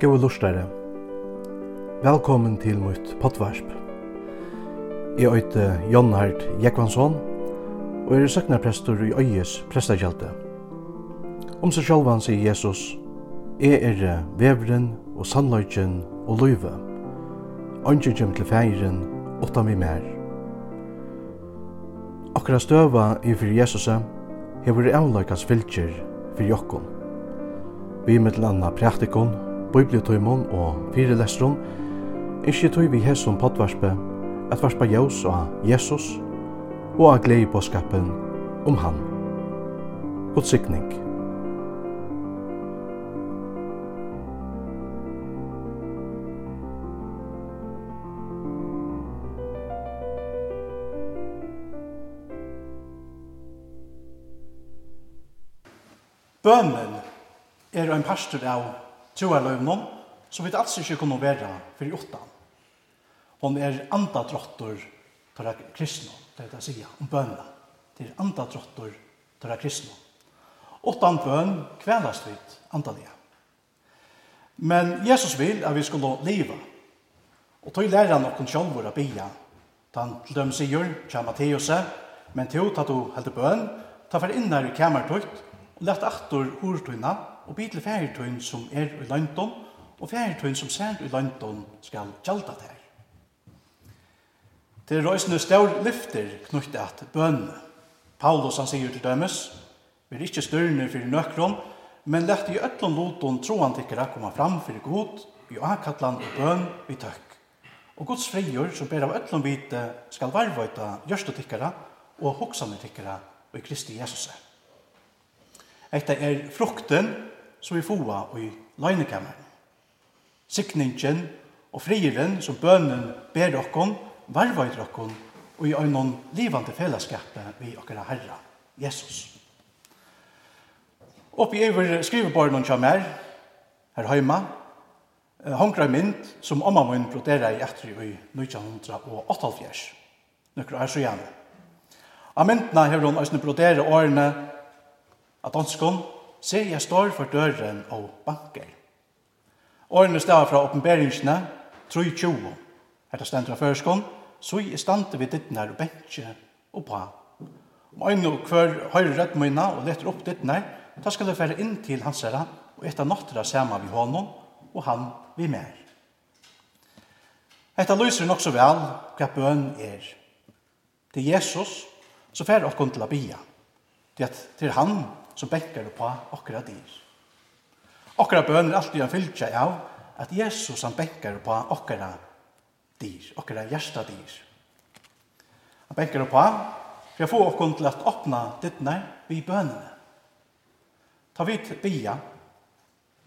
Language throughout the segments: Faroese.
Gåa lustare. Velkommen til mitt potvarsp. Jeg øyte Jon Hart Jekvansson, og er søknarprestor i Øyes prestakjelte. Om seg sjálvan sier Jesus, Jeg er vevren og sannløyken og løyve. Ønsker kjem til feiren, åtta mi mer. Akkurat støva i fyrir Jesusa, hefur avløykans fylgjer fyrir jokkom. Vi mittel anna praktikon, bibliotøymon og fyrelestron, ikkje tøy vi hesson potvarspe, at varspa jaus og Jesus, og av glei på skapen om han. God sikning. Bønnen er ein pastor av troarløvnum, som vi altså ikke kunne være for i åttan. Hon er andadrottor til kristne, det er det sier, om bønene. Det er andadrottor til kristne. Åttan bøn kvelast vidt andalige. Men Jesus vil at vi skulle leva. Og tog lærer han noen sjølver å bia. Da Han til dem sier, kja Matteus, men til at du helder bøn, ta for inn innar i kamertøyt, og lett aktor ordtøyna, og bi til færetøyn som er i London, og færetøyn som ser i London skal gjalda der. Det er røysene stør lyfter knyttet at bønne. Paulus han sier til dømes, vi er ikke størne for nøkron, men lett i øtlån loton troan tikkere komme fram for god, i akatlan og bøn, vi tøkk. Og Guds frigjør som ber av øtlån vite skal varvøyta gjørste tikkere og hoksane tikkere i Kristi Jesus. Etta er frukten som vi fåa i løgnekammeren. Sikningen og frieren som bønnen ber okkon, varvøyder okkon, og i øynon livande fellesskapet vi okkara Herra, Jesus. Oppi over skriveborgen og kjammer, her heima, hongra mynd som omma mun brodera i etri i 1988, Nukra er så gjerne. Av myndna hever hon æsne brodera årene av danskon, se jeg står for døren og banker. Årene stav fra oppenberingsene, 3.20. etter det stendra førskånd, så jeg stande ved dittner og bensje og på. Om øyne og hver høyre rødt møyna og leter opp dittner, da skal jeg fære inn til hans herre og etter nattra sama vi honom og han vi mer. Hetta lyser nok så vel hva bøn er. Det er Jesus som fære okkon til a bia. Det er han så bekkar det på okra dyr. Okra bøn er alltid en fylkja av at Jesus han bekkar på okra dyr, okra hjärsta dyr. Han bekkar på for jeg får okkur til at åpna dittne vi bønene. Ta vidt bia,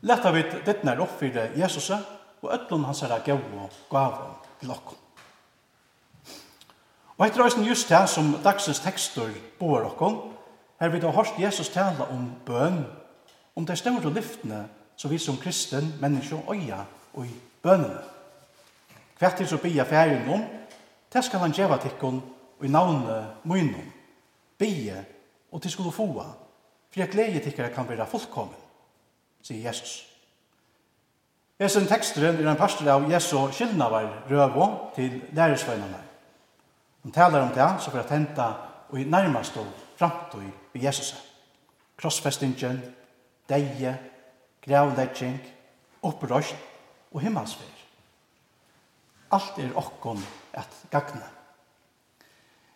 leta vidt dittne oppfyre Jesus og ötlun hans er gav og gav til okkur. Og etter røysen just det som dagsens tekstur bor okkur, Her vi har hørt Jesus tale om bøn, om de store lyftene som vi som kristen menneske øya og i bønene. Hvert til så bia færing om, det skal han gjeva tikkun og i navnet munnen, bia og til skulle få, for jeg gleder tikkere kan være fullkommen, sier Jesus. Hesen teksteren er en pastor av Jesu skyldnavar røvo til lærersveinene. Han taler om det, så for å henta og i nærmest og framtøy i Jesus. Krossfestingen, deie, gravlegging, opprøst og himmelsfer. Alt er okkon at gagne.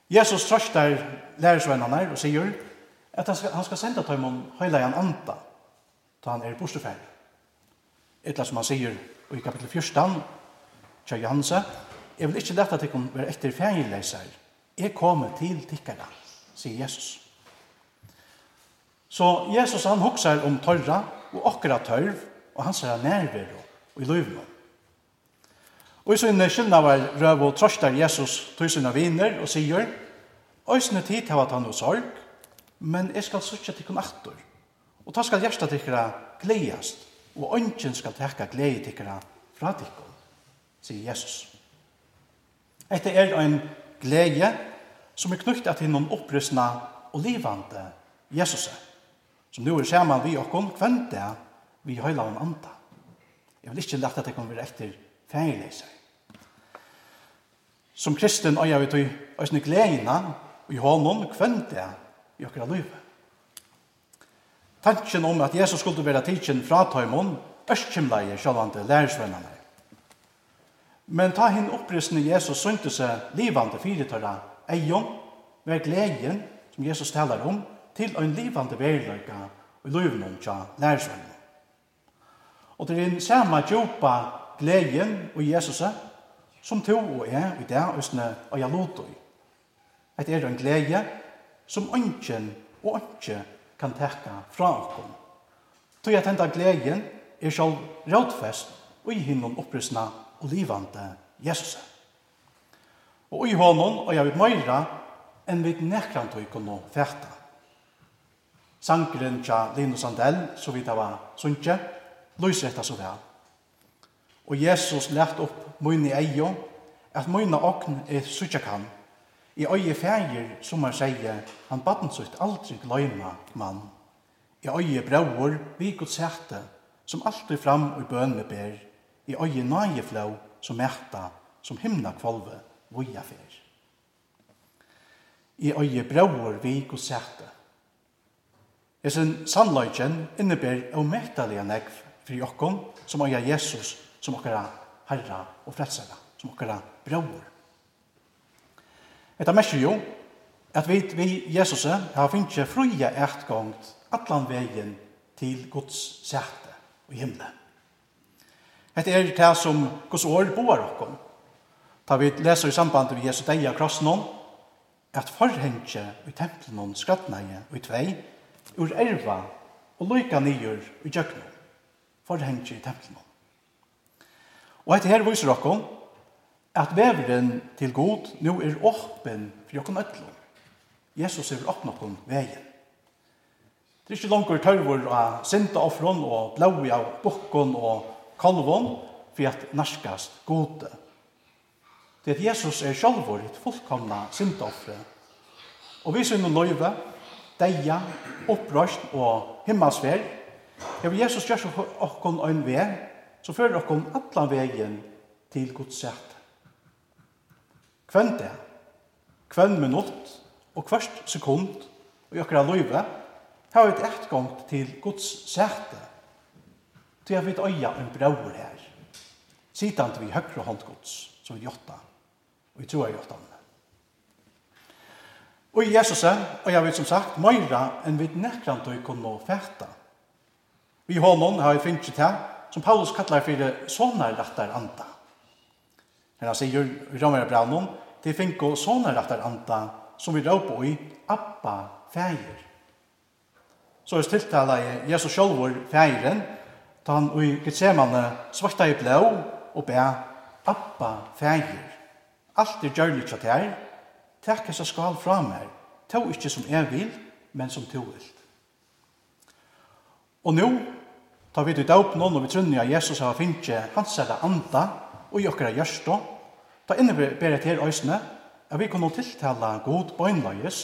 Jesus trøster lærersvennerne og sier at han skal, han skal senda til i en anda da han er bortefær. Etla som han sier i kapittel 14 Tja Johanse Jeg vil ikke lette at jeg kan være etter fængeleser. Jeg kommer til tikkerne sier Jesus. Så Jesus han hugsar om tørra og akkurat tørv og han sier nærvær og i løyvna. Og i sånne skyldene var røv og trøster Jesus tog sina viner og sier Øysene tid hava han og sorg, men jeg skal søtje til kun aktor. Og da skal hjersta dere gledest, og ønsken skal tekka glede dere fra dere, sier Jesus. Etter er en glede som er knyttet til noen opprystna og livande Jesus, som nu er saman vi okkon kvendt kvente vi høyla om anda. Jeg vil ikke lette at det kommer etter fengeleser. Som kristen øyer vi til øyne gledene og i hånden kvendt det i okra livet. Tanken om at Jesus skulle være tidsen fra tøymon, østkjemleie sjølvande lærersvennerne. Men ta hinn opprystende Jesus synte seg livande fyrirtøyra eion, var gleden som Jesus talar om, til en livande veriløyga og løyvnum tja lærersvennom. Og det er en samme djupa gleden og Jesus som to og er i det østene og jeg lot i. Det er en glede som ønsken og ønsken kan tekka fra okken. Tog at henta gleden er sjálf rådfest og i hinnom opprystna og livande Jesus. Og i honom, og jeg vil meira, enn vi nekrant og kunne fæta. Sankeren tja Linus Sandell, så vidt det var sunnje, løyser etter så vel. Og Jesus lært opp munn i eio, at munna okn er suttja kan. I øye fægir, som han sier, han baden sutt aldri gløyma mann. I øye brauer, vi god sæte, som alltid fram og bøn med ber. I øye nøye flau, som mæta, som himna kvalve voja fer. I øye brauer vi og sæte. sin sannløyken innebær omettalige negv fri okkom som øye Jesus som okkara herra og frelsara, som okkara brauer. Etta merker jo at vi, vi Jesus har finnst fruja etgångt atlan vegin til Guds sæte og himmelen. Hette er det som Guds år boar okkom, Da vi leser i samband med Jesu deia krossen at forhengje i tempelen om skrattneie i tvei, ur erva og lyka nyer i djøkna. Forhengje i tempelen om. Og etter her viser dere at veveren til god nå er åpen for dere nødlom. Jesus er åpnet på veien. Det er ikke langt tørvor av sinta offron og blåi av bukken og kalvon for at narskast gode. Det at Jesus er sjálfur et fullkomna syndoffre. Og vi synd og løyve, deia, opprøst og himmelsver, hever Jesus gjør okkon ein veg, så fører okkon allan vegin til Guds sett. Kvenn det, kvenn minutt og kvart sekund og jokkara løyve, har vi et etgang til Guds sete, til at vi et øya en braur her, sitant vi høyre hånd Guds, som vi gjøtta og i troa hjeltan. Og i Jesus og jeg vet som sagt, møyra enn vi nekran tøy kunne fæta. Vi honom har vi finnet til, som Paulus kallar for sånne rattar anda. Men han sier i Romera Brannon, det finko sånne rattar anda som vi råpa i Abba fægir. Så er stiltala i Jesus sjolvor fægiren, ta han i Gethsemane svarta i blå og bæ Abba fægir alt er gjørlig til her, takk jeg skal fra meg, to ikke som jeg vil, men som to vil. Og nå, tar vi til døpen og vi trunner at Jesus har finnet hans eller anda og i okkara gjørstå, ta innebærer til øysene at vi kunne tiltale god bøgnløyes,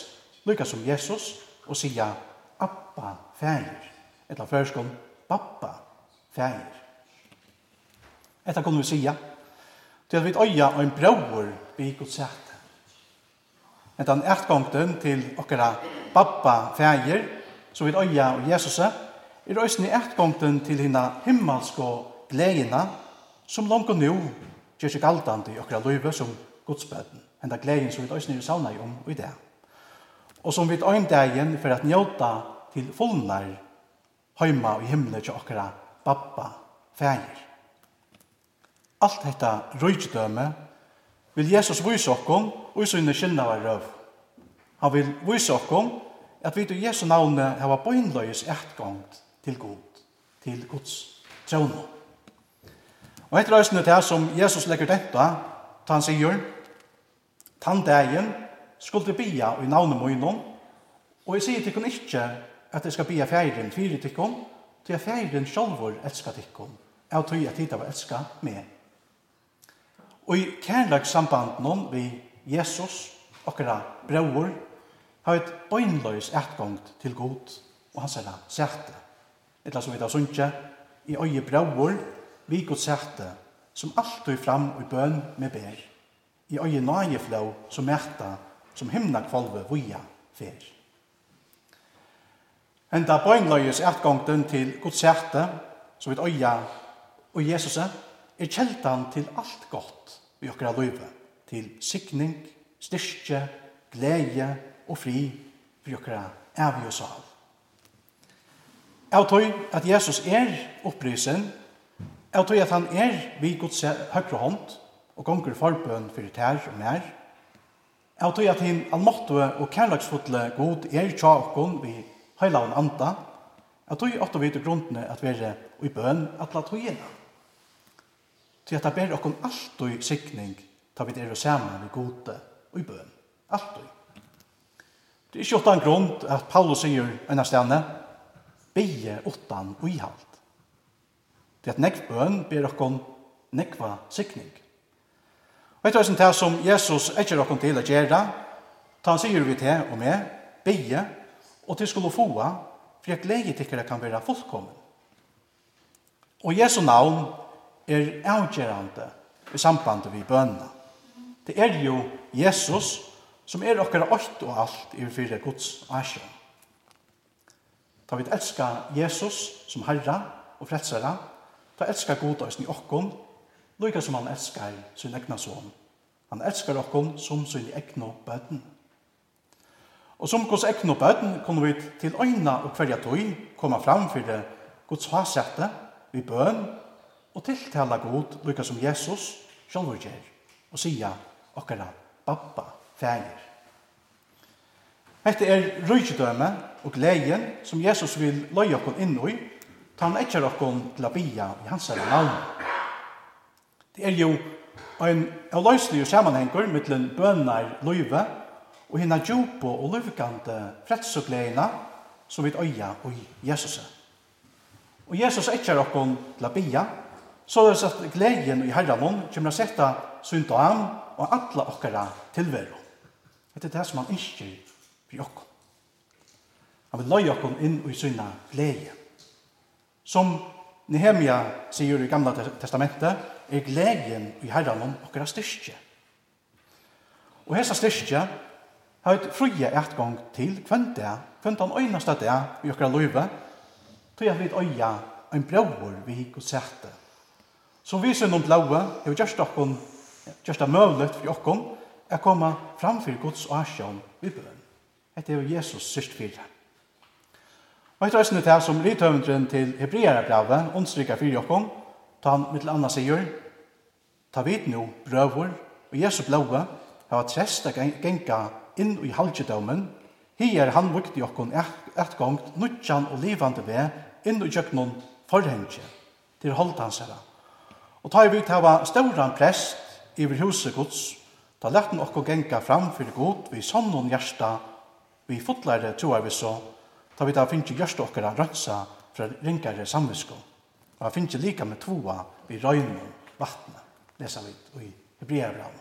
lykka som Jesus, og sija Abba, fægir, eller førskål, Babba, fægir. Etter kunne vi sija, til at vi øya og en bror vi Guds hjerte. Men den ertgongten til okkara babba fægir, som vi øya og Jesus, er òsne ertgongten til hina himmelsk gleina, som langt og nu gjør seg galdande i okkara løyve som godsbøten. Henda gleien som vi òsne er savna om i det. Og som vi òsne dagen for at njóta til fullnar heima og i himmelen til okkara babba fægir alt dette rujtdømme vil Jesus vise okkom og i sinne kynna var røv. Han vil vise okkom at vi til Jesu navne hava bøynløyes etgang til god, til Guds tjøvnå. Og etter løsene til som Jesus legger dette, ta han sier, Tann dagen skulle bia i navnet munnen, og jeg sier til kun ikke at jeg skal bia fjæren fire til kun, til at fjæren sjolvor elskar til kun, jeg tror at jeg tid av elskar meg Og i kærlagssamband noen vi Jesus, okkara brøver, har et bøynløys etgang til god og hans herre sæte. Etla som vi da sunnje, i øye brøver, vi god sæte, som alltid fram i bøn med ber. I øye nøyeflå som mæta, som himna kvalve via fer. Enda bøgnløys etgangten til god sæte, som vi øye og Jesus er, er kjeldan til alt godt i okkara løyve, til sikning, styrke, glede og fri for okkara evig og sal. Jeg tror at Jesus er opprysen, jeg tror at han er vi Guds høyre hånd og gonger forbøn for tær og mer. Jeg tror at han almåttige og kærlagsfotle god er tjakken vi heilavn anda, Jeg tror at vi til grunnene at vi er i bøn at la togene til at det ber okkom og sikning ta vi er saman vi gode og i bøn. Alltid. Det er ikke åttan grunn at Paulus sier enn stedene beie åttan og ihalt. Det er at nekv bøn ber okkom nekva sikning. Og etter hva det som Jesus etter okkom til å gjøre, ta han sier vi til og med, beie og til skulle få, for jeg gleder tikkere kan være fullkommen. Og Jesu navn er avgjerande i samband vi bønna. Det er jo Jesus som er okkara alt og alt i fyrir Guds asja. Ta vi elska Jesus som Herra og Frelsara, ta elska God og i okkon, lukka som han elskar sin egna son. Han elskar okkon som sin egna bøten. Og som Guds egna bøten kommer vi til øyna og hverja tøy koma fram fyrir Guds hasette vi bøn og tiltala god, lukka som Jesus, sjálfur gjer, og sia okkara pappa, fægir. Hette er rujtidøme og gleien som Jesus vil løye okkon inn i, ta han etter okkon til å bia i hans herre navn. Det er jo en avløyslig sammenhenger mittlen bønner løyve og hinna djupo og løyvekante fredsugleina som vi øya og Jesus. Og Jesus etter okkon til å bia, Så det er at gleden i herren kommer å sette synd og an og alle okkara tilveru. Det er det som han ikke blir okkom. Han vil løye okkom inn i syna glede. Som Nehemia sier i Gamla Testamentet, er gleden i herren okkara styrke. Og hessa styrke har et frie etgang til hvem det han øynast at det er i okkara løyve, tog jeg vidt øya en bror vi gikk og sette Som vi synd om blaue, er vi gjørst okkon, gjørst det møvlet for okkon, er koma fram for Guds åsjån vi bøn. Hette er Jesus sørst fire. Og etter æsne det som rithøvendren til Hebreara blaue, ondstrykker for okkon, ta han mittel anna sier, ta vid nu brøver, og Jesu blaue, hava tresta genga inn i halgjedomen, Hier han vukti okkon eit gongt nutjan og livande ve inn i jöknon forhengje til holdt hans herra. Og ta i vidt hava stauran prest iver huset gods, ta lagt den okko genga fram fyrir god vi sannun hjärsta, vi fotlare troar vi så, ta vi ta finnje hjärsta okkara rønsa fra ringare samvisko. Og han finnje lika med tvoa vi røynum vattnet, lesa vi i Hebreabram.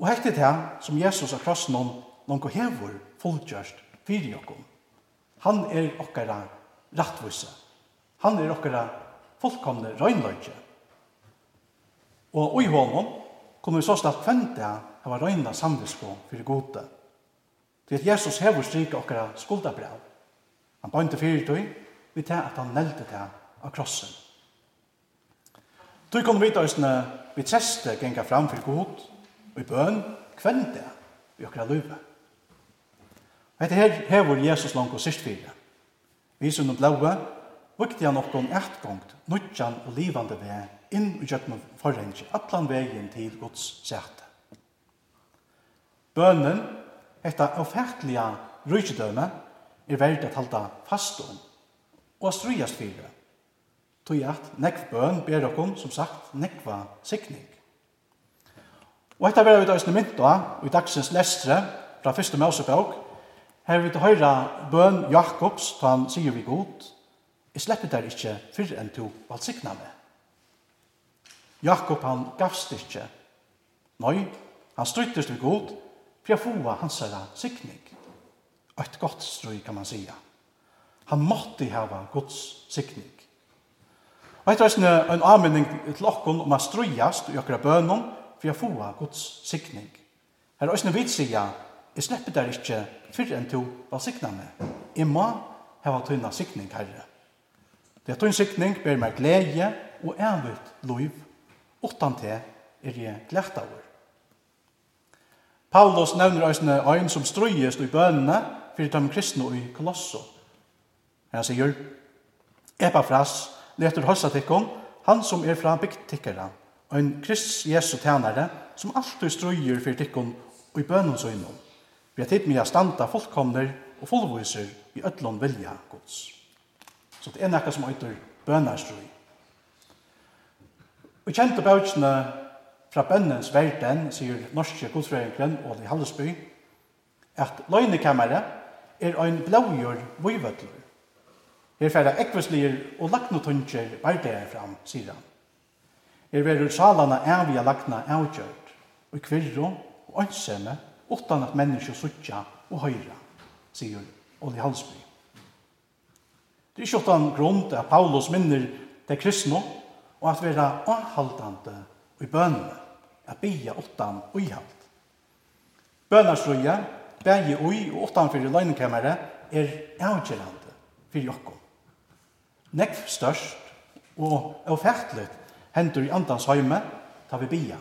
Og hektet her, som Jesus har krossen om, noen hevur fullgjørst fyrir okkom. Han er okkara rattvise. Han er okkara fullkomne røgnløyke. Og i hånden kunne vi så slett kvente hava røgna samvisko fyrir gode. Det er Jesus hever strika okkara skuldabrev. Han bøynte fyrir tøy, vi til at han nelte til av krossen. Tøy kunne vite oss vi treste genga fram fyrir god, og i bøn kvente vi okkara løyve. Og etter her hever Jesus langt og sist fyrir. Vi som blåa, Vøkte han noen etgångt, nødjan og livande ve, inn i gjøkken forrengi, atlan vegin til Guds sete. Bønnen, etta avfertelige rujtidøme, er verdt at halda fast om, og strujast fyrir. tog at nekv bøn ber dere, som sagt, nekva sikning. Og etta vera vi da østene mynda, i dagsens lestre, fra fyrste Mosebok, her vi til høyra bøn Jakobs, ta han sier vi godt, Jeg slipper der ikke fyrr enn du valgsikna meg. Jakob han gavst ikke. Nei, han struttes til god, for jeg få hans herra sikning. Og et godt strøy kan man sija. Han måtte hava Guds sikning. Og etter en, en anmenning til okkon om a strøyast i okra bønum, for jeg få Guds sikning. Her er også en vitsija, jeg slipper der ikke fyrr enn du valgsikna meg. Jeg må hava tøyna sikning herre. Det er tøyn sikning ber meg glede og evigt liv, utan til er jeg glede over. Paulus nevner eisne ein som strøyest i bønene fyrir dem kristne i Kolosso. Han sier, Epafras, leter hossa tikkum, han som er fra bygdtikkeren, og en krist Jesu tænare, som alltid strøyer for tikkum i bønnen søgnom. Vi har tid med å standa fullkomner og fullviser i ødlån vilja gods. Så det er nekka som øyder bønarstrui. Og kjente bøtjene fra bønnens verden, sier norske godfrøyngren Åli Hallesby, at løgnekammeret er ein blågjør vøyvøtler. Her færre ekvislir og laknotunger bærdeir fram, sier han. Her verur salana evige lakna avgjørt, og kvirro og ønsene, utan at mennesker suttja og høyra, sier Åli Hallesby. Det er ikke utan grunn til at Paulus minner det kristne og at vera anhaldande i bønene, at bia utan uihald. Bønarsrøya, bægi ui og utanfor løgnekammeret er avgjerande fyrir jokko. Nekv størst og avfæktlet hendur i andans høyme ta vi bia.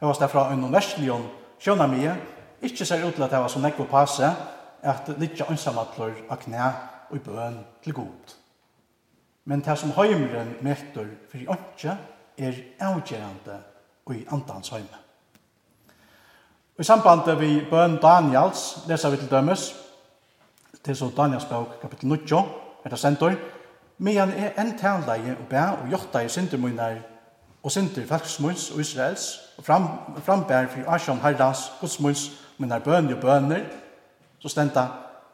Det var derfra en verslion sjønamie, ikkje ser ut til at det var så nekv passe, at litt ansamatler av knæ og i bøn til god. Men det som heimren møter for i åndsje er avgjørende og i andans heime. Og I samband vi bøn Daniels leser vi til dømes til så Daniels bøk kapittel 9 er sentor Men er en taleie og bæ og jotteie syndermunner og synder falksmunns og Israels og fram, frambær for Asjan Herrans godsmunns munner bøn og bøner så stenta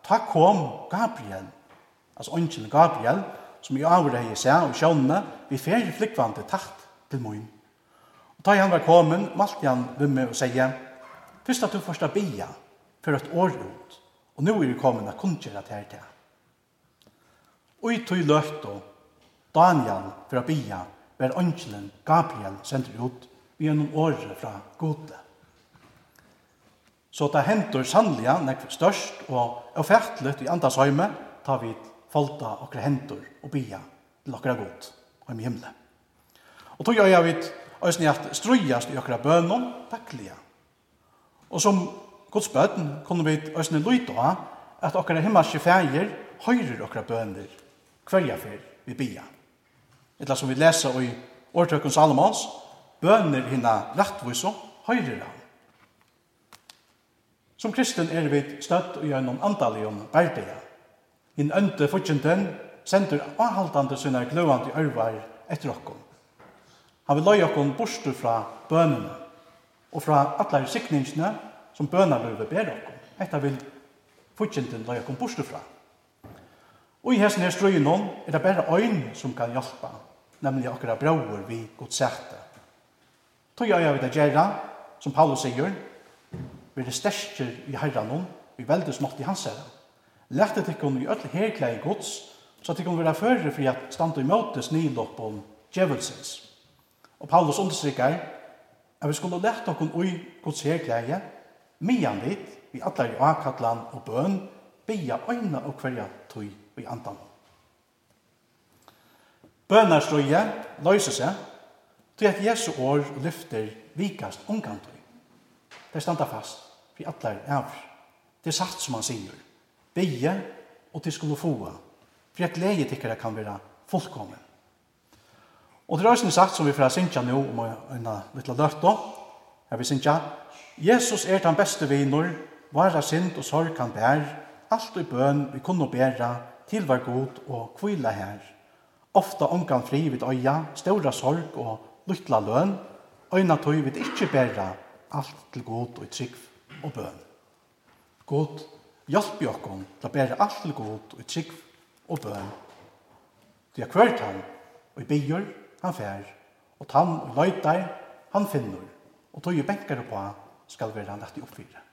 Ta kom Gabriel altså ånden Gabriel, som i avre hei seg og sjånene, vi fer flikvande takt til moin. Og da han var kommet, malte han vimme og sier, først at du først har bia for et år ut, og nå er vi kommet at kunngjøre til her til. Og i tog løft og Daniel for å bia, var ånden Gabriel sender ut gjennom året fra gode. Så det hentur sannliga nek størst og erfærtelig i andashøyme, tar vi falta okra hentur og bia til okra god og i himle. Og tog jeg vidt òsni at strujast i okra bønum daglige. Og som Guds bøten kunne vi òsni luita av at okra himmelske fægir høyrer okra bønir hverja fyr vi bia. Etla som vi lesa i årtøkken Salomons, bønner hina rettviso høyrer han. Som kristen er vi støtt og gjennom andalig om verdiga in ønte fortjenten, sender avhaldande sine gløvande ørvar etter okkom. Han vil løye okkom borster fra bønene og fra alle sikningene som bønarløyve ber okkom. Etta vil fortjenten løye okkom borster fra. Og i hesten her strøyen er det bare øyn som kan hjelpe, nemlig akkurat brauer vi godt sette. Tøy øya vi det gjerra, som Paulus sier, vi er stersker i herran vi veldes mått i hans herran. Lært at ikkon i öll herklei gods, så at ikkon vera fyrir fyrir at standa i møtes om djevelsens. Og Paulus understrykker at vi skulle lært okkon i gods herklei, mye dit, vi atlar i akatlan og bøn, bia øyne og hverja tui i andan. Bønarstrøye løyser seg til at Jesu år lyfter vikast omkantøy. Det standa fast, vi atlar er. Det er sagt som han sier. Bygge, og til skulle få. For jeg gleder tikkere kan være fullkommen. Og det er også sagt som vi får synge nå om en liten løft. da. Her vi synge. Jesus er den beste viner, vare synd og sorg kan bære. alt i bøn vi kunne bære. til var god og kvile her. Ofta omgang fri vid øya, ståra sorg og lytla løn, øyna tøy vid ikkje bæra, alt til god og trygg og bøn. God Hjelp i okkom til å bære alt til god og trygg og bøn. Det er hvert han, og i byer han fær, og tann og løytar han finner, og tog jo benker på skal være han lagt i oppfyrer.